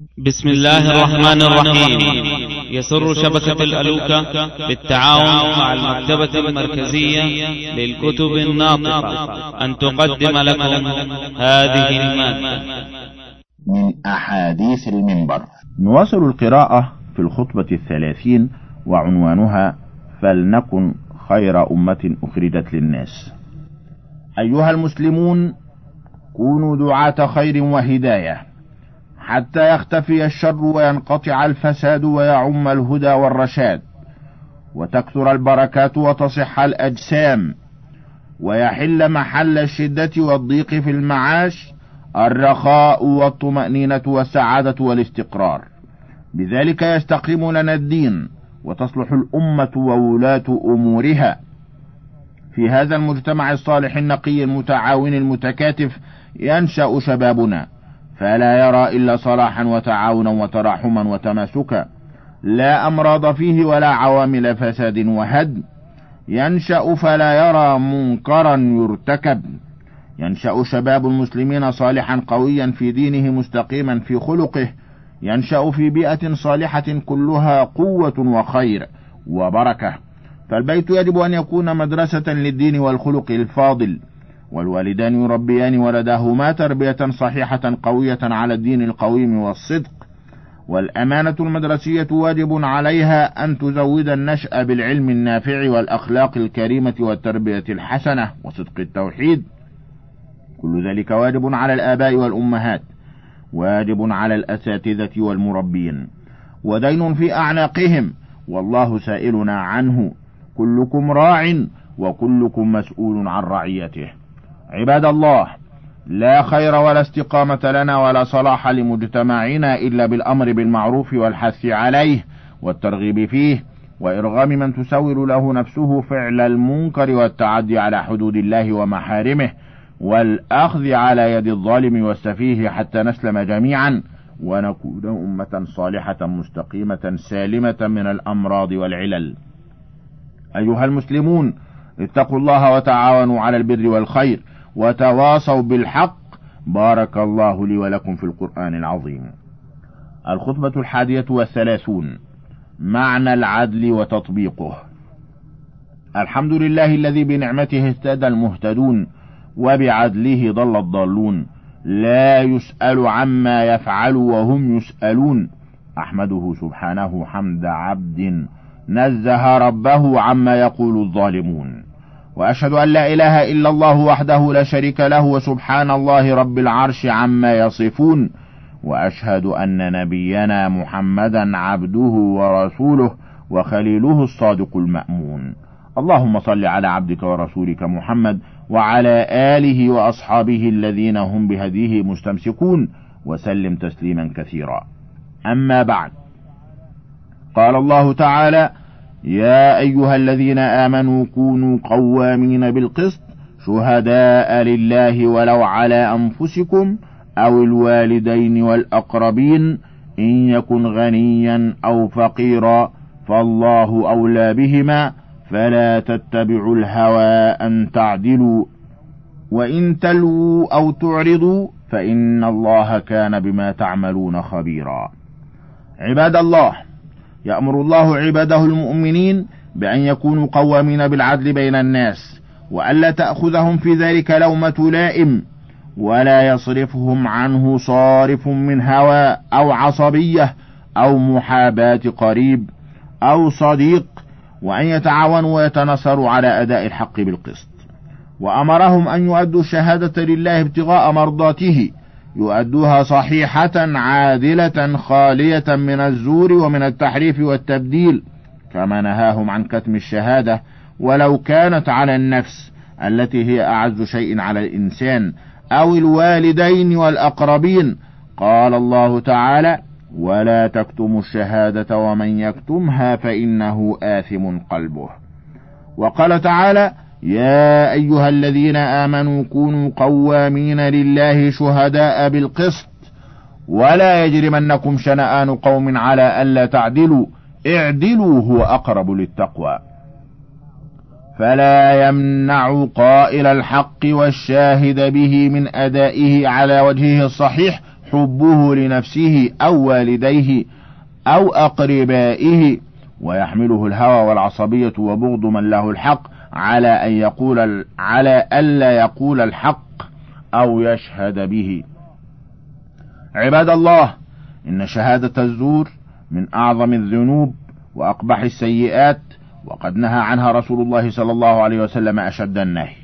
بسم الله الرحمن الرحيم. يسر شبكة الألوكة بالتعاون مع المكتبة المركزية للكتب الناطقة. أن تقدم لكم هذه المادة. من أحاديث المنبر. نواصل القراءة في الخطبة الثلاثين وعنوانها فلنكن خير أمة أخرجت للناس. أيها المسلمون كونوا دعاة خير وهداية. حتى يختفي الشر وينقطع الفساد ويعم الهدى والرشاد وتكثر البركات وتصح الأجسام ويحل محل الشدة والضيق في المعاش الرخاء والطمأنينة والسعادة والاستقرار. بذلك يستقيم لنا الدين وتصلح الأمة وولاة أمورها. في هذا المجتمع الصالح النقي المتعاون المتكاتف ينشأ شبابنا. فلا يرى إلا صلاحا وتعاونا وتراحما وتماسكا. لا أمراض فيه ولا عوامل فساد وهدم ينشأ فلا يرى منكرا يرتكب. ينشأ شباب المسلمين صالحا قويا في دينه مستقيما في خلقه. ينشأ في بيئة صالحة كلها قوة وخير وبركة. فالبيت يجب أن يكون مدرسة للدين والخلق الفاضل. والوالدان يربيان ولداهما تربية صحيحة قوية على الدين القويم والصدق. والأمانة المدرسية واجب عليها أن تزود النشأ بالعلم النافع والأخلاق الكريمة والتربية الحسنة وصدق التوحيد. كل ذلك واجب على الآباء والأمهات واجب على الأساتذة والمربين. ودين في أعناقهم والله سائلنا عنه. كلكم راع وكلكم مسؤول عن رعيته. عباد الله لا خير ولا استقامة لنا ولا صلاح لمجتمعنا إلا بالأمر بالمعروف والحث عليه والترغيب فيه وإرغام من تسول له نفسه فعل المنكر والتعدي على حدود الله ومحارمه والأخذ على يد الظالم والسفيه حتى نسلم جميعا ونكون أمة صالحة مستقيمة سالمة من الأمراض والعلل. أيها المسلمون اتقوا الله وتعاونوا على البر والخير. وتواصوا بالحق. بارك الله لي ولكم في القرآن العظيم. الخطبة الحادية والثلاثون. معنى العدل وتطبيقه. الحمد لله الذي بنعمته اهتدى المهتدون وبعدله ضل الضالون. لا يسأل عما يفعل وهم يسألون. أحمده سبحانه حمد عبد نزه ربه عما يقول الظالمون. وأشهد أن لا إله إلا الله وحده لا شريك له وسبحان الله رب العرش عما يصفون وأشهد أن نبينا محمدا عبده ورسوله وخليله الصادق المأمون. اللهم صل على عبدك ورسولك محمد وعلى آله وأصحابه الذين هم بهديه مستمسكون وسلم تسليما كثيرا. أما بعد. قال الله تعالى يا أيها الذين آمنوا كونوا قوامين بالقسط شهداء لله ولو على أنفسكم أو الوالدين والأقربين إن يكن غنيا أو فقيرا فالله أولى بهما فلا تتبعوا الهوى أن تعدلوا وإن تلووا أو تعرضوا فإن الله كان بما تعملون خبيرا عباد الله يأمر الله عباده المؤمنين بأن يكونوا قوامين بالعدل بين الناس وألا تأخذهم في ذلك لومة لائم ولا يصرفهم عنه صارف من هوى أو عصبية أو محاباة قريب أو صديق وأن يتعاونوا ويتنصروا على أداء الحق بالقسط. وأمرهم أن يؤدوا الشهادة لله ابتغاء مرضاته يؤدوها صحيحة عادلة خالية من الزور ومن التحريف والتبديل كما نهاهم عن كتم الشهادة ولو كانت على النفس التي هي أعز شيء على الإنسان أو الوالدين والأقربين. قال الله تعالى ولا تكتموا الشهادة ومن يكتمها فإنه آثم قلبه. وقال تعالى يا أيها الذين آمنوا كونوا قوامين لله شهداء بالقسط ولا يجرمنكم شنآن قوم على ألا تعدلوا اعدلوا هو أقرب للتقوى. فلا يمنع قائل الحق والشاهد به من أدائه على وجهه الصحيح حبه لنفسه أو والديه أو أقربائه ويحمله الهوى والعصبية وبغض من له الحق على أن يقول على ألا يقول الحق أو يشهد به. عباد الله إن شهادة الزور من أعظم الذنوب وأقبح السيئات وقد نهى عنها رسول الله صلى الله عليه وسلم أشد النهي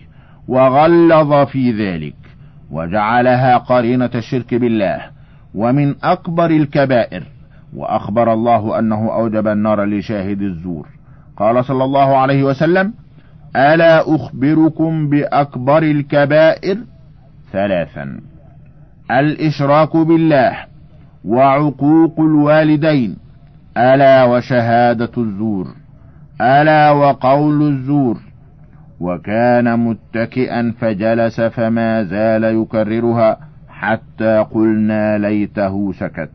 وغلظ في ذلك وجعلها قرينة الشرك بالله ومن أكبر الكبائر وأخبر الله أنه أوجب النار لشاهد الزور قال صلى الله عليه وسلم ألا أخبركم بأكبر الكبائر؟ ثلاثا. الإشراك بالله وعقوق الوالدين ألا وشهادة الزور ألا وقول الزور. وكان متكئا فجلس فما زال يكررها حتى قلنا ليته سكت.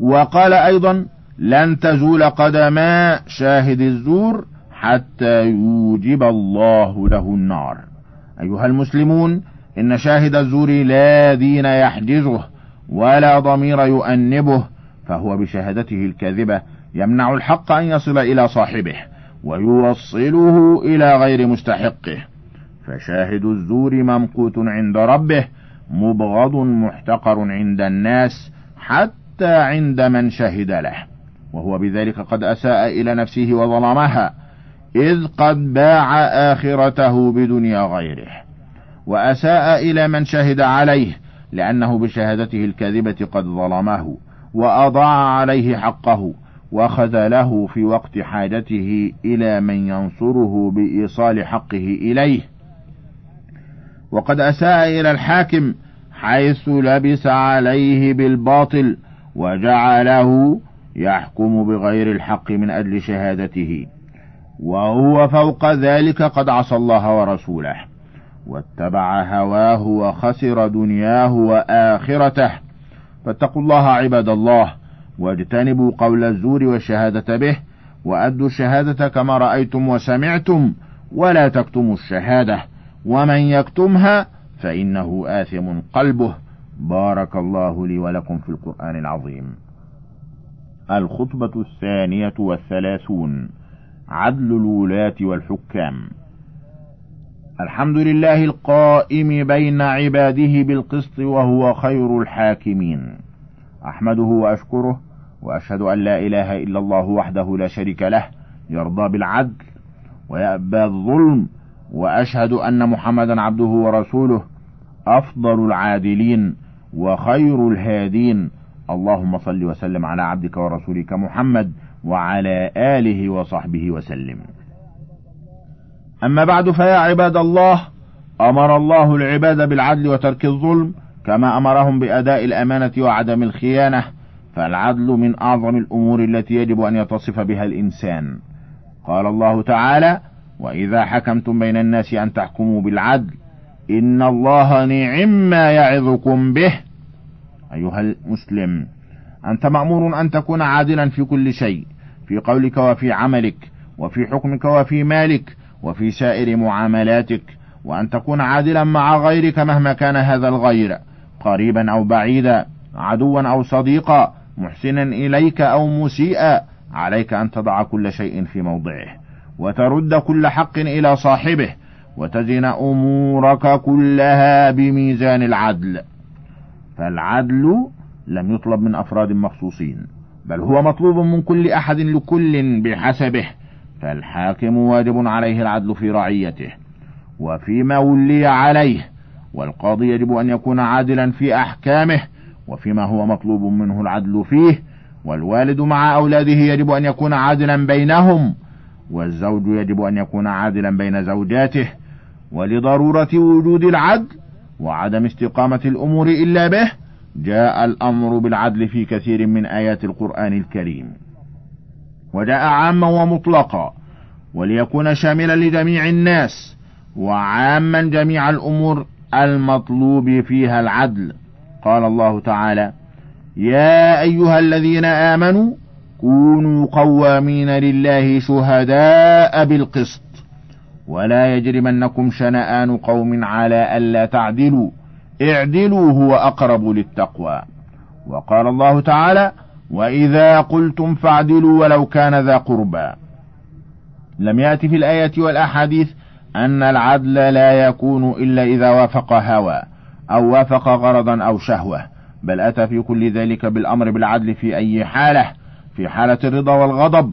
وقال أيضا لن تزول قدما شاهد الزور حتى يوجب الله له النار. أيها المسلمون إن شاهد الزور لا دين يحجزه ولا ضمير يؤنبه فهو بشهادته الكاذبة يمنع الحق أن يصل إلى صاحبه ويوصله إلى غير مستحقه. فشاهد الزور ممقوت عند ربه مبغض محتقر عند الناس حتى عند من شهد له. وهو بذلك قد أساء إلى نفسه وظلمها إذ قد باع آخرته بدنيا غيره وأساء إلى من شهد عليه لأنه بشهادته الكاذبة قد ظلمه وأضاع عليه حقه وخذله في وقت حاجته إلى من ينصره بإيصال حقه إليه. وقد أساء إلى الحاكم حيث لبس عليه بالباطل وجعله يحكم بغير الحق من أجل شهادته. وهو فوق ذلك قد عصى الله ورسوله واتبع هواه وخسر دنياه وآخرته. فاتقوا الله عباد الله واجتنبوا قول الزور والشهادة به وأدوا الشهادة كما رأيتم وسمعتم ولا تكتموا الشهادة ومن يكتمها فإنه آثم قلبه. بارك الله لي ولكم في القرآن العظيم. الخطبة الثانية والثلاثون. عدل الولاة والحكام. الحمد لله القائم بين عباده بالقسط وهو خير الحاكمين. أحمده وأشكره وأشهد أن لا إله إلا الله وحده لا شريك له يرضى بالعدل ويأبى الظلم وأشهد أن محمدا عبده ورسوله أفضل العادلين وخير الهادين. اللهم صل وسلم على عبدك ورسولك محمد وعلى آله وصحبه وسلم. أما بعد فيا عباد الله أمر الله العباد بالعدل وترك الظلم كما أمرهم بأداء الأمانة وعدم الخيانة. فالعدل من أعظم الأمور التي يجب أن يتصف بها الإنسان. قال الله تعالى وإذا حكمتم بين الناس أن تحكموا بالعدل إن الله نعم ما يعظكم به. أيها المسلم أنت مأمور أن تكون عادلا في كل شيء. في قولك وفي عملك وفي حكمك وفي مالك وفي سائر معاملاتك وأن تكون عادلا مع غيرك مهما كان هذا الغير قريبا أو بعيدا عدوا أو صديقا محسنا إليك أو مسيئا عليك أن تضع كل شيء في موضعه وترد كل حق إلى صاحبه وتزن أمورك كلها بميزان العدل. فالعدل لم يطلب من أفراد مخصوصين. بل هو مطلوب من كل أحد لكل بحسبه فالحاكم واجب عليه العدل في رعيته وفيما ولي عليه والقاضي يجب أن يكون عادلا في أحكامه وفيما هو مطلوب منه العدل فيه والوالد مع أولاده يجب أن يكون عادلا بينهم والزوج يجب أن يكون عادلا بين زوجاته ولضرورة وجود العدل وعدم استقامة الأمور إلا به جاء الأمر بالعدل في كثير من آيات القرآن الكريم. وجاء عاما ومطلقا وليكون شاملا لجميع الناس وعاما جميع الأمور المطلوب فيها العدل. قال الله تعالى يا أيها الذين آمنوا كونوا قوامين لله شهداء بالقسط ولا يجرمنكم شنآن قوم على ألا تعدلوا اعدلوا هو أقرب للتقوى. وقال الله تعالى وإذا قلتم فاعدلوا ولو كان ذا قربى. لم يأت في الآية والأحاديث أن العدل لا يكون إلا إذا وافق هوى أو وافق غرضا أو شهوة بل أتى في كل ذلك بالأمر بالعدل في أي حالة في حالة الرضا والغضب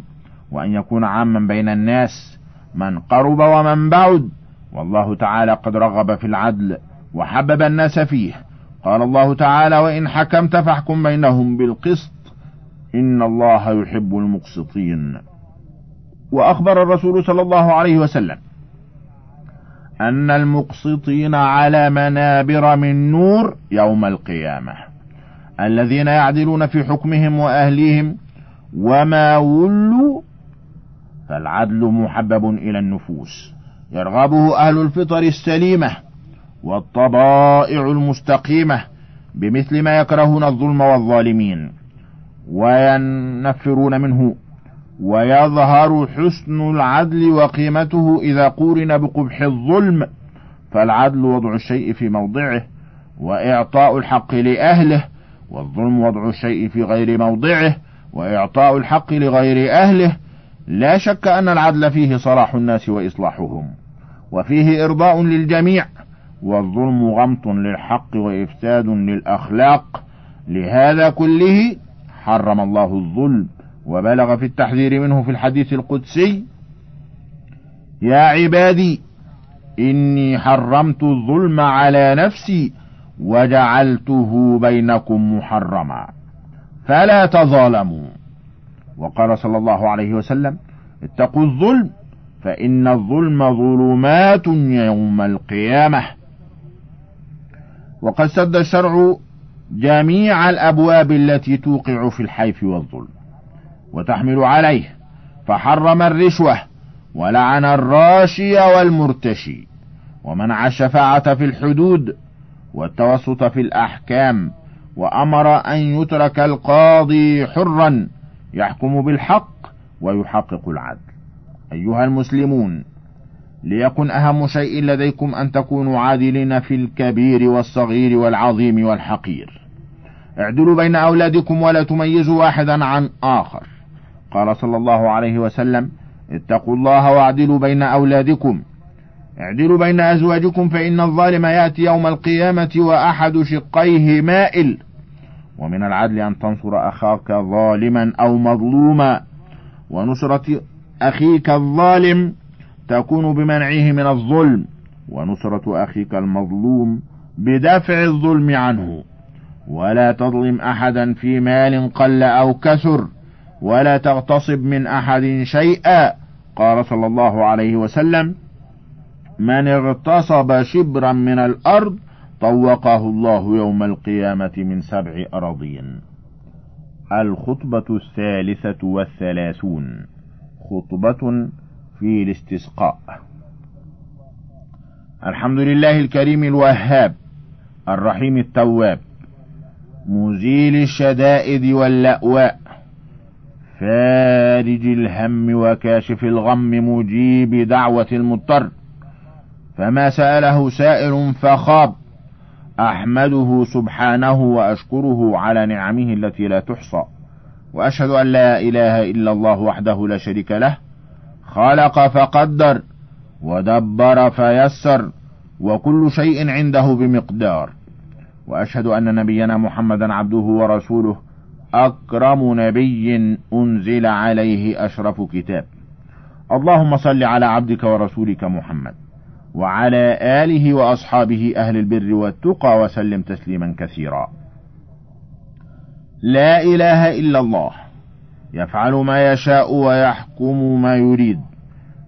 وأن يكون عاما بين الناس من قرب ومن بعد. والله تعالى قد رغب في العدل. وحبب الناس فيه. قال الله تعالى وإن حكمت فاحكم بينهم بالقسط إن الله يحب المقسطين. وأخبر الرسول صلى الله عليه وسلم أن المقسطين على منابر من نور يوم القيامة الذين يعدلون في حكمهم وأهليهم وما ولوا فالعدل محبب إلى النفوس يرغبه أهل الفطر السليمة والطبائع المستقيمة بمثل ما يكرهون الظلم والظالمين. وينفرون منه. ويظهر حسن العدل وقيمته إذا قورن بقبح الظلم. فالعدل وضع الشيء في موضعه وإعطاء الحق لأهله والظلم وضع الشيء في غير موضعه وإعطاء الحق لغير أهله. لا شك أن العدل فيه صلاح الناس وإصلاحهم وفيه إرضاء للجميع. والظلم غمط للحق وإفساد للأخلاق. لهذا كله حرم الله الظلم وبلغ في التحذير منه في الحديث القدسي يا عبادي إني حرمت الظلم على نفسي وجعلته بينكم محرما. فلا تظالموا. وقال صلى الله عليه وسلم اتقوا الظلم فإن الظلم ظلمات يوم القيامة. وقد سد الشرع جميع الأبواب التي توقع في الحيف والظلم وتحمل عليه فحرم الرشوة ولعن الراشي والمرتشي ومنع الشفاعة في الحدود والتوسط في الأحكام وأمر أن يترك القاضي حرا يحكم بالحق ويحقق العدل. أيها المسلمون ليكن أهم شيء لديكم أن تكونوا عادلين في الكبير والصغير والعظيم والحقير. اعدلوا بين أولادكم ولا تميزوا واحدا عن آخر. قال صلى الله عليه وسلم اتقوا الله واعدلوا بين أولادكم. اعدلوا بين أزواجكم فإن الظالم يأتي يوم القيامة وأحد شقيه مائل. ومن العدل أن تنصر أخاك ظالما أو مظلوما. ونصرة أخيك الظالم تكون بمنعه من الظلم ونصرة أخيك المظلوم بدفع الظلم عنه. ولا تظلم أحدا في مال قل أو كثر ولا تغتصب من أحد شيئا. قال صلى الله عليه وسلم من اغتصب شبرا من الأرض طوقه الله يوم القيامة من سبع أراضين. الخطبة الثالثة والثلاثون. خطبة في الاستسقاء. الحمد لله الكريم الوهاب الرحيم التواب مزيل الشدائد واللأواء فارج الهم وكاشف الغم مجيب دعوة المضطر. فما سأله سائل فخاب أحمده سبحانه وأشكره على نعمه التي لا تحصى وأشهد أن لا إله إلا الله وحده لا شريك له خلق فقدر ودبر فيسر وكل شيء عنده بمقدار. وأشهد أن نبينا محمدا عبده ورسوله أكرم نبي أنزل عليه أشرف كتاب. اللهم صل على عبدك ورسولك محمد وعلى آله وأصحابه أهل البر والتقى وسلم تسليما كثيرا. لا إله إلا الله. يفعل ما يشاء ويحكم ما يريد.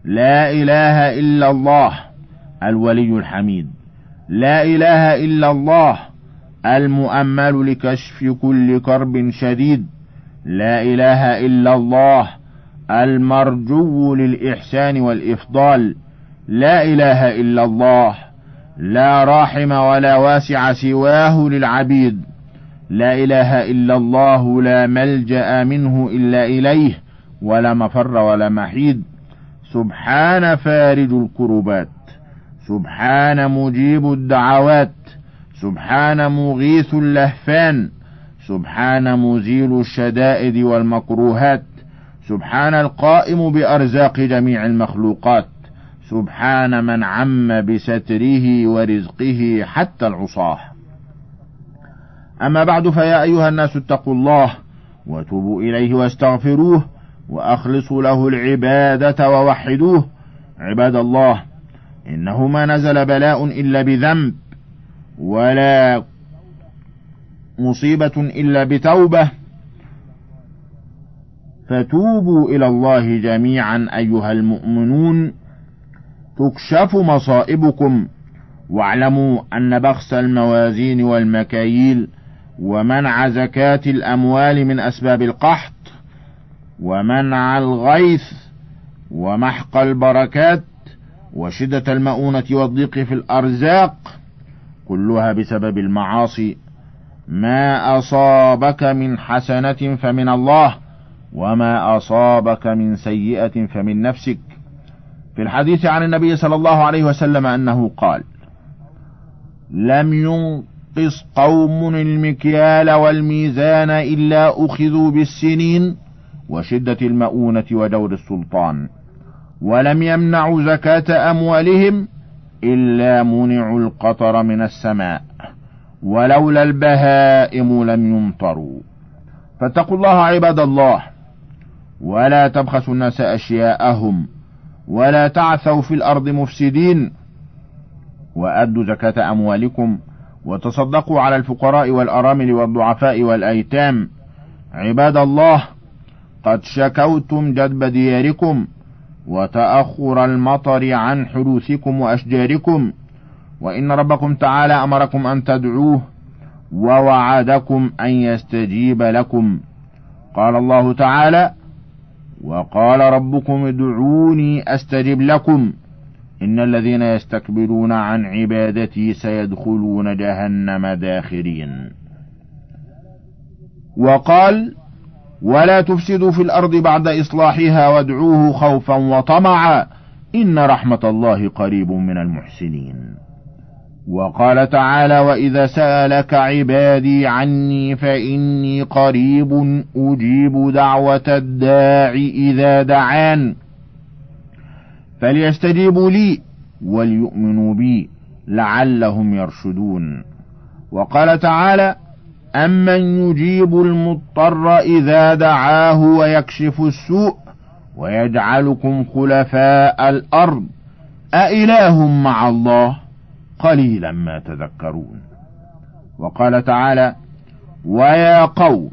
لا إله إلا الله الولي الحميد. لا إله إلا الله المؤمل لكشف كل كرب شديد. لا إله إلا الله المرجو للإحسان والإفضال. لا إله إلا الله لا راحم ولا واسع سواه للعبيد. لا إله إلا الله لا ملجأ منه إلا إليه ولا مفر ولا محيد. سبحان فارج الكربات سبحان مجيب الدعوات سبحان مغيث اللهفان سبحان مزيل الشدائد والمكروهات سبحان القائم بأرزاق جميع المخلوقات سبحان من عم بستره ورزقه حتى العصاة. أما بعد فيا أيها الناس اتقوا الله وتوبوا إليه واستغفروه وأخلصوا له العبادة ووحدوه. عباد الله إنه ما نزل بلاء إلا بذنب ولا مصيبة إلا بتوبة. فتوبوا إلى الله جميعا أيها المؤمنون. تكشف مصائبكم واعلموا أن بخس الموازين والمكاييل ومنع زكاة الأموال من أسباب القحط ومنع الغيث ومحق البركات وشدة المؤونة والضيق في الأرزاق كلها بسبب المعاصي. ما أصابك من حسنة فمن الله وما أصابك من سيئة فمن نفسك. في الحديث عن النبي صلى الله عليه وسلم أنه قال لم ينقص قوم المكيال والميزان إلا أخذوا بالسنين وشدة المؤونة ودور السلطان. ولم يمنعوا زكاة أموالهم إلا منعوا القطر من السماء ولولا البهائم لم يمطروا. فاتقوا الله عباد الله ولا تبخسوا الناس أشياءهم ولا تعثوا في الأرض مفسدين وأدوا زكاة أموالكم وتصدقوا على الفقراء والأرامل والضعفاء والأيتام. عباد الله قد شكوتم جدب دياركم وتأخر المطر عن حدوثكم وأشجاركم. وإن ربكم تعالى أمركم أن تدعوه ووعدكم أن يستجيب لكم. قال الله تعالى وقال ربكم ادعوني أستجب لكم. إن الذين يستكبرون عن عبادتي سيدخلون جهنم داخرين. وقال ولا تفسدوا في الأرض بعد إصلاحها وادعوه خوفا وطمعا إن رحمة الله قريب من المحسنين. وقال تعالى وإذا سألك عبادي عني فإني قريب أجيب دعوة الداع إذا دعان. فليستجيبوا لي وليؤمنوا بي لعلهم يرشدون. وقال تعالى أمن يجيب المضطر إذا دعاه ويكشف السوء ويجعلكم خلفاء الأرض أإله مع الله قليلا ما تذكرون. وقال تعالى ويا قوم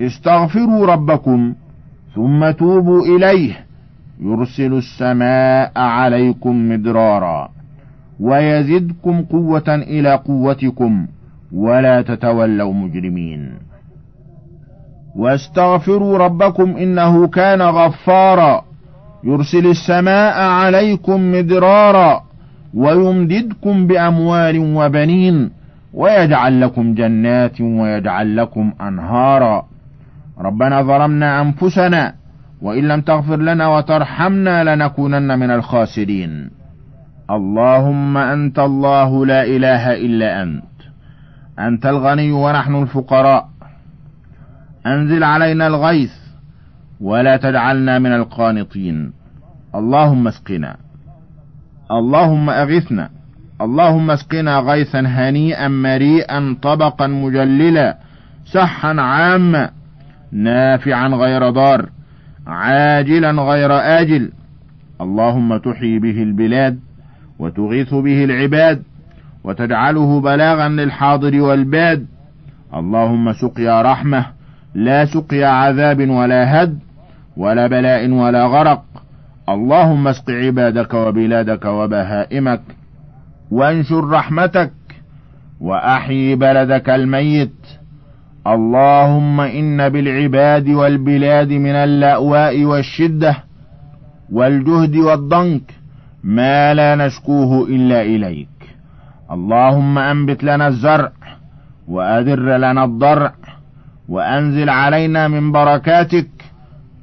استغفروا ربكم ثم توبوا إليه يرسل السماء عليكم مدرارا ويزدكم قوة إلى قوتكم ولا تتولوا مجرمين. واستغفروا ربكم إنه كان غفارا. يرسل السماء عليكم مدرارا ويمددكم بأموال وبنين ويجعل لكم جنات ويجعل لكم أنهارا. ربنا ظلمنا أنفسنا وإن لم تغفر لنا وترحمنا لنكونن من الخاسرين. اللهم أنت الله لا إله إلا أنت. أنت الغني ونحن الفقراء. أنزل علينا الغيث ولا تجعلنا من القانطين. اللهم اسقنا. اللهم أغثنا. اللهم اسقنا غيثا هنيئا مريئا طبقا مجللا سحا عاما نافعا غير ضار. عاجلا غير آجل. اللهم تحيي به البلاد وتغيث به العباد وتجعله بلاغا للحاضر والباد. اللهم سقيا رحمة لا سقيا عذاب ولا هد ولا بلاء ولا غرق. اللهم اسق عبادك وبلادك وبهائمك وانشر رحمتك وأحيي بلدك الميت. اللهم إن بالعباد والبلاد من اللأواء والشدة والجهد والضنك ما لا نشكوه إلا إليك. اللهم أنبت لنا الزرع وأذر لنا الضرع وأنزل علينا من بركاتك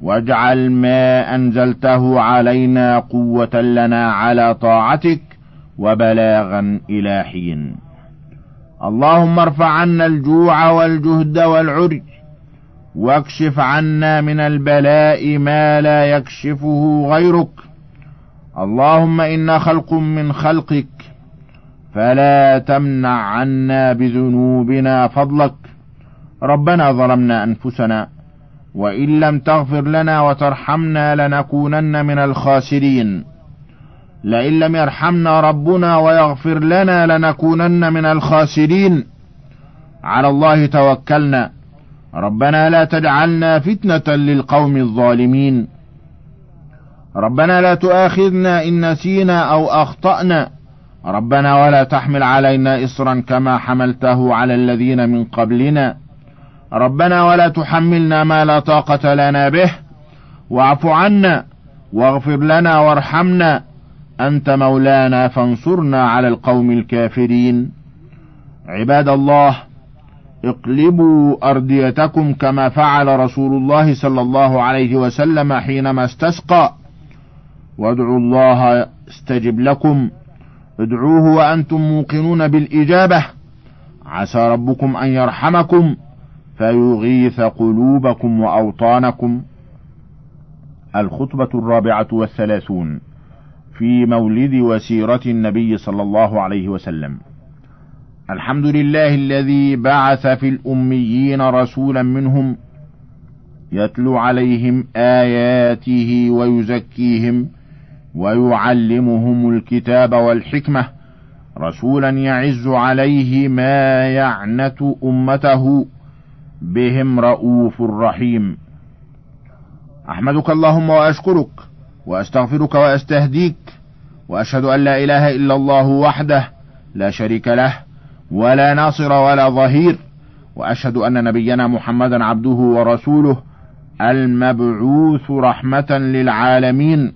واجعل ما أنزلته علينا قوة لنا على طاعتك وبلاغا إلى حين. اللهم ارفع عنا الجوع والجهد والعري واكشف عنا من البلاء ما لا يكشفه غيرك. اللهم أنا خلق من خلقك فلا تمنع عنا بذنوبنا فضلك. ربنا ظلمنا أنفسنا وإن لم تغفر لنا وترحمنا لنكونن من الخاسرين. لئن لم يرحمنا ربنا ويغفر لنا لنكونن من الخاسرين. على الله توكلنا. ربنا لا تجعلنا فتنة للقوم الظالمين. ربنا لا تؤاخذنا إن نسينا أو أخطأنا. ربنا ولا تحمل علينا إصرا كما حملته على الذين من قبلنا. ربنا ولا تحملنا ما لا طاقة لنا به. واعف عنا واغفر لنا وارحمنا. أنت مولانا فانصرنا على القوم الكافرين. عباد الله اقلبوا أرديتكم كما فعل رسول الله صلى الله عليه وسلم حينما استسقى. وادعوا الله استجب لكم. ادعوه وأنتم موقنون بالإجابة. عسى ربكم أن يرحمكم فيغيث قلوبكم وأوطانكم. الخطبة الرابعة والثلاثون. في مولد وسيرة النبي صلى الله عليه وسلم. الحمد لله الذي بعث في الأميين رسولا منهم يتلو عليهم آياته ويزكيهم ويعلمهم الكتاب والحكمة رسولا يعز عليه ما يعنت أمته بهم رؤوف رحيم. أحمدك اللهم وأشكرك وأستغفرك وأستهديك وأشهد أن لا إله إلا الله وحده لا شريك له ولا ناصر ولا ظهير وأشهد أن نبينا محمدا عبده ورسوله المبعوث رحمة للعالمين.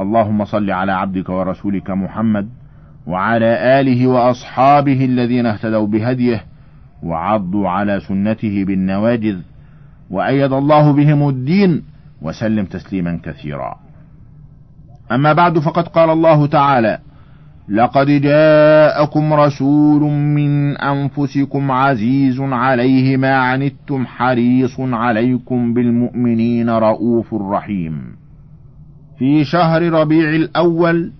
اللهم صل على عبدك ورسولك محمد وعلى آله وأصحابه الذين اهتدوا بهديه وعضوا على سنته بالنواجذ وأيد الله بهم الدين وسلم تسليما كثيرا. أما بعد فقد قال الله تعالى لقد جاءكم رسول من أنفسكم عزيز عليه ما عنتم حريص عليكم بالمؤمنين رؤوف رحيم. في شهر ربيع الأول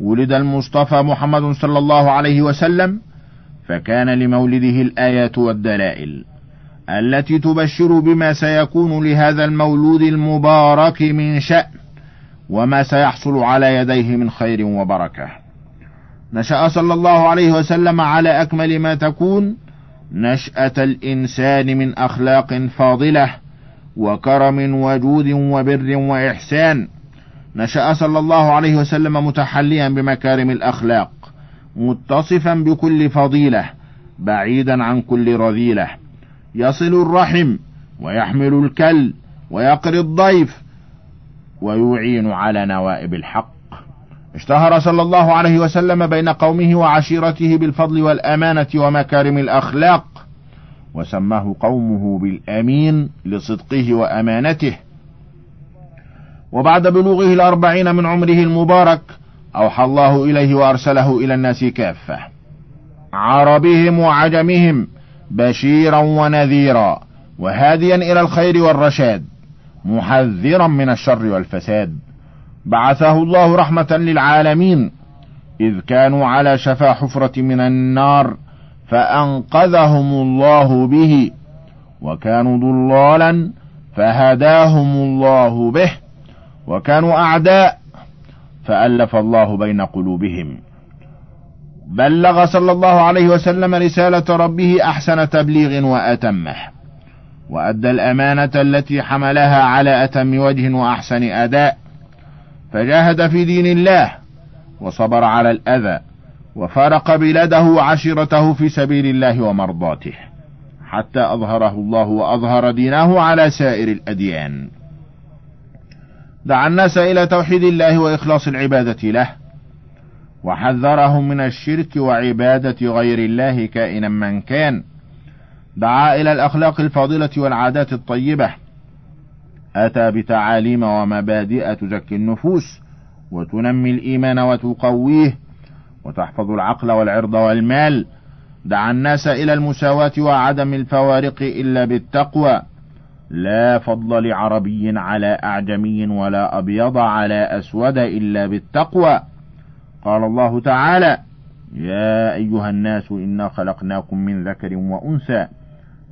ولد المصطفى محمد صلى الله عليه وسلم فكان لمولده الآيات والدلائل التي تبشر بما سيكون لهذا المولود المبارك من شأن وما سيحصل على يديه من خير وبركة. نشأ صلى الله عليه وسلم على أكمل ما تكون نشأة الإنسان من أخلاق فاضلة وكرم وجود وبر وإحسان. نشأ صلى الله عليه وسلم متحليا بمكارم الأخلاق متصفا بكل فضيلة بعيدا عن كل رذيلة. يصل الرحم ويحمل الكل ويقري الضيف ويعين على نوائب الحق. اشتهر صلى الله عليه وسلم بين قومه وعشيرته بالفضل والأمانة ومكارم الأخلاق وسماه قومه بالأمين لصدقه وأمانته. وبعد بلوغه الأربعين من عمره المبارك أوحى الله إليه وأرسله إلى الناس كافة. عربهم وعجمهم بشيرا ونذيرا وهاديا إلى الخير والرشاد. محذرا من الشر والفساد. بعثه الله رحمة للعالمين. إذ كانوا على شفا حفرة من النار فأنقذهم الله به. وكانوا ضلالا فهداهم الله به. وكانوا أعداء فألف الله بين قلوبهم. بلغ صلى الله عليه وسلم رسالة ربه أحسن تبليغ وأتمه. وأدى الأمانة التي حملها على أتم وجه وأحسن أداء فجاهد في دين الله وصبر على الأذى وفارق بلاده وعشيرته في سبيل الله ومرضاته حتى أظهره الله وأظهر دينه على سائر الأديان. دعا الناس إلى توحيد الله وإخلاص العبادة له وحذرهم من الشرك وعبادة غير الله كائنا من كان. دعا إلى الأخلاق الفاضلة والعادات الطيبة. أتى بتعاليم ومبادئ تزكي النفوس وتنمي الإيمان وتقويه وتحفظ العقل والعرض والمال. دعا الناس إلى المساواة وعدم الفوارق إلا بالتقوى. لا فضل لعربي على أعجمي ولا أبيض على أسود إلا بالتقوى. قال الله تعالى يا أيها الناس إنا خلقناكم من ذكر وأنثى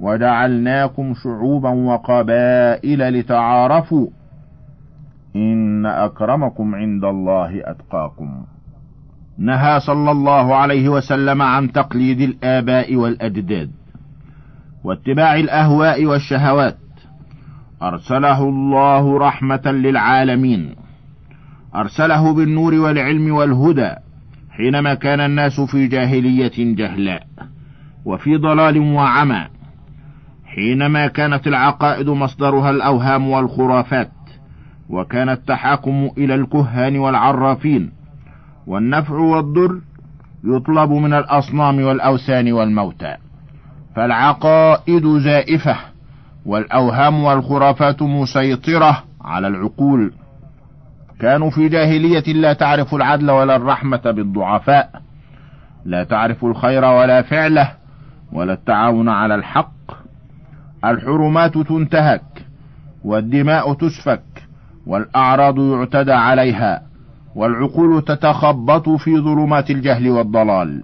وجعلناكم شعوبا وقبائل لتعارفوا إن أكرمكم عند الله أتقاكم. نهى صلى الله عليه وسلم عن تقليد الآباء والأجداد واتباع الأهواء والشهوات. أرسله الله رحمة للعالمين. أرسله بالنور والعلم والهدى حينما كان الناس في جاهلية جهلاء وفي ضلال وعمى. حينما كانت العقائد مصدرها الأوهام والخرافات وكان التحاكم إلى الكهان والعرافين والنفع والضر يطلب من الأصنام والأوثان والموتى. فالعقائد زائفة والأوهام والخرافات مسيطرة على العقول. كانوا في جاهلية لا تعرف العدل ولا الرحمة بالضعفاء لا تعرف الخير ولا فعله ولا التعاون على الحق الحرمات تنتهك والدماء تسفك والأعراض يعتدى عليها والعقول تتخبط في ظلمات الجهل والضلال.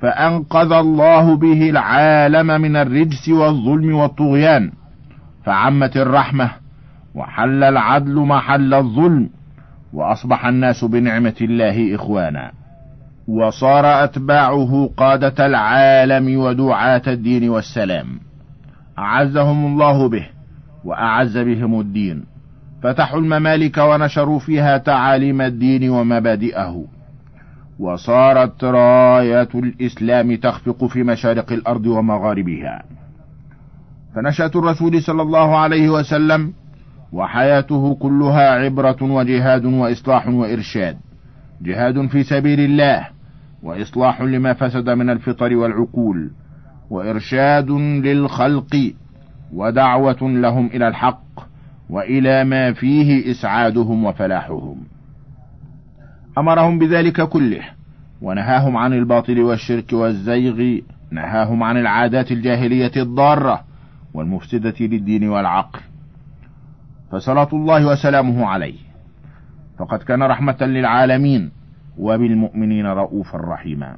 فأنقذ الله به العالم من الرجس والظلم والطغيان. فعمت الرحمة وحل العدل محل الظلم وأصبح الناس بنعمة الله إخوانا. وصار أتباعه قادة العالم ودعاة الدين والسلام. أعزهم الله به وأعز بهم الدين. فتحوا الممالك ونشروا فيها تعاليم الدين ومبادئه. وصارت راية الإسلام تخفق في مشارق الأرض ومغاربها. فنشأة الرسول صلى الله عليه وسلم وحياته كلها عبرة وجهاد وإصلاح وإرشاد. جهاد في سبيل الله وإصلاح لما فسد من الفطر والعقول. وإرشاد للخلق ودعوة لهم إلى الحق وإلى ما فيه إسعادهم وفلاحهم. أمرهم بذلك كله ونهاهم عن الباطل والشرك والزيغ نهاهم عن العادات الجاهلية الضارة والمفسدة للدين والعقل. فصلاة الله وسلامه عليه. فقد كان رحمة للعالمين وبالمؤمنين رؤوفا رحيما.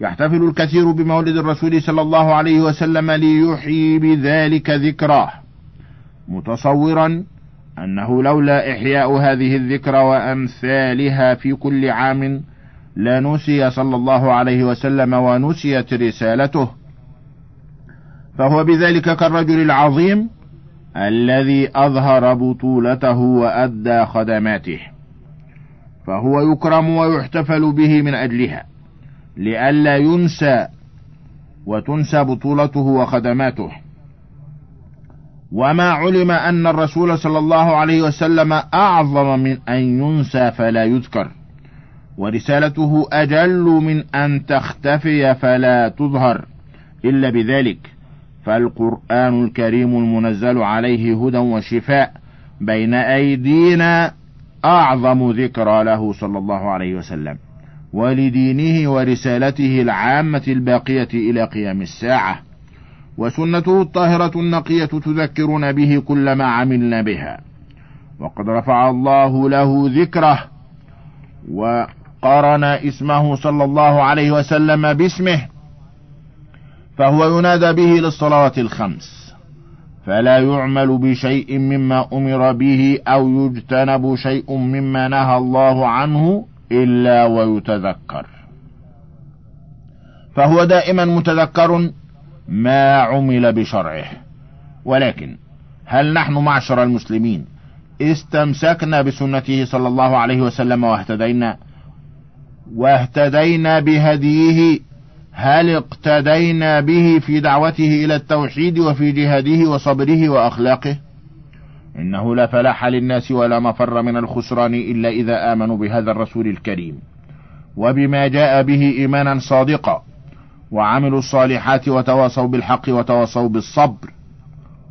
يحتفل الكثير بمولد الرسول صلى الله عليه وسلم ليحيي بذلك ذكراه متصورا أنه لولا إحياء هذه الذكرى وأمثالها في كل عام لنسي صلى الله عليه وسلم ونسيت رسالته. فهو بذلك كالرجل العظيم الذي أظهر بطولته وأدى خدماته فهو يكرم ويحتفل به من أجلها. لئلا ينسى وتنسى بطولته وخدماته. وما علم أن الرسول صلى الله عليه وسلم أعظم من أن ينسى فلا يذكر ورسالته أجل من أن تختفي فلا تظهر إلا بذلك. فالقرآن الكريم المنزل عليه هدى وشفاء بين أيدينا أعظم ذكرى له صلى الله عليه وسلم. ولدينه ورسالته العامة الباقية إلى قيام الساعة. وسنته الطاهرة النقية تذكرنا به كل ما عملنا بها. وقد رفع الله له ذكره وقرن اسمه صلى الله عليه وسلم باسمه فهو ينادى به للصلوات الخمس. فلا يعمل بشيء مما أمر به أو يجتنب شيء مما نهى الله عنه إلا ويتذكر. فهو دائما متذكر ما عمل بشرعه. ولكن هل نحن معشر المسلمين استمسكنا بسنته صلى الله عليه وسلم واهتدينا؟ واهتدينا بهديه؟ هل اقتدينا به في دعوته إلى التوحيد وفي جهاده وصبره وأخلاقه؟ إنه لا فلاح للناس ولا مفر من الخسران إلا إذا آمنوا بهذا الرسول الكريم. وبما جاء به إيمانا صادقا وعملوا الصالحات وتواصوا بالحق وتواصوا بالصبر.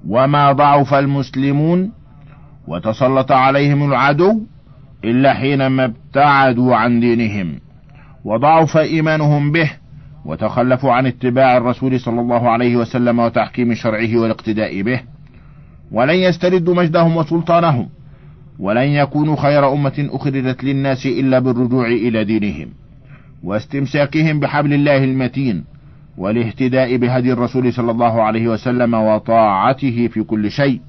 وما ضعف المسلمون وتسلط عليهم العدو إلا حينما ابتعدوا عن دينهم. وضعف إيمانهم به وتخلفوا عن اتباع الرسول صلى الله عليه وسلم وتحكيم شرعه والاقتداء به. ولن يستردوا مجدهم وسلطانهم ولن يكونوا خير أمة أخرجت للناس إلا بالرجوع إلى دينهم واستمساكهم بحبل الله المتين والاهتداء بهدي الرسول صلى الله عليه وسلم وطاعته في كل شيء.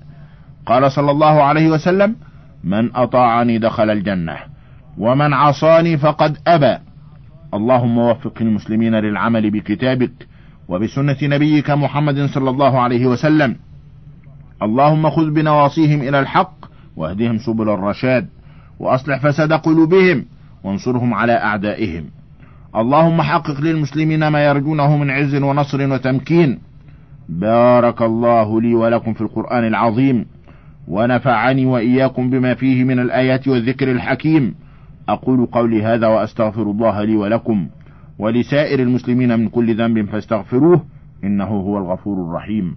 قال صلى الله عليه وسلم من أطاعني دخل الجنة ومن عصاني فقد أبى. اللهم وفق المسلمين للعمل بكتابك وبسنة نبيك محمد صلى الله عليه وسلم. اللهم خذ بنواصيهم إلى الحق واهدهم سبل الرشاد وأصلح فساد قلوبهم وانصرهم على أعدائهم. اللهم حقق للمسلمين ما يرجونه من عز ونصر وتمكين. بارك الله لي ولكم في القرآن العظيم ونفعني وإياكم بما فيه من الآيات والذكر الحكيم. أقول قولي هذا وأستغفر الله لي ولكم ولسائر المسلمين من كل ذنب فاستغفروه إنه هو الغفور الرحيم.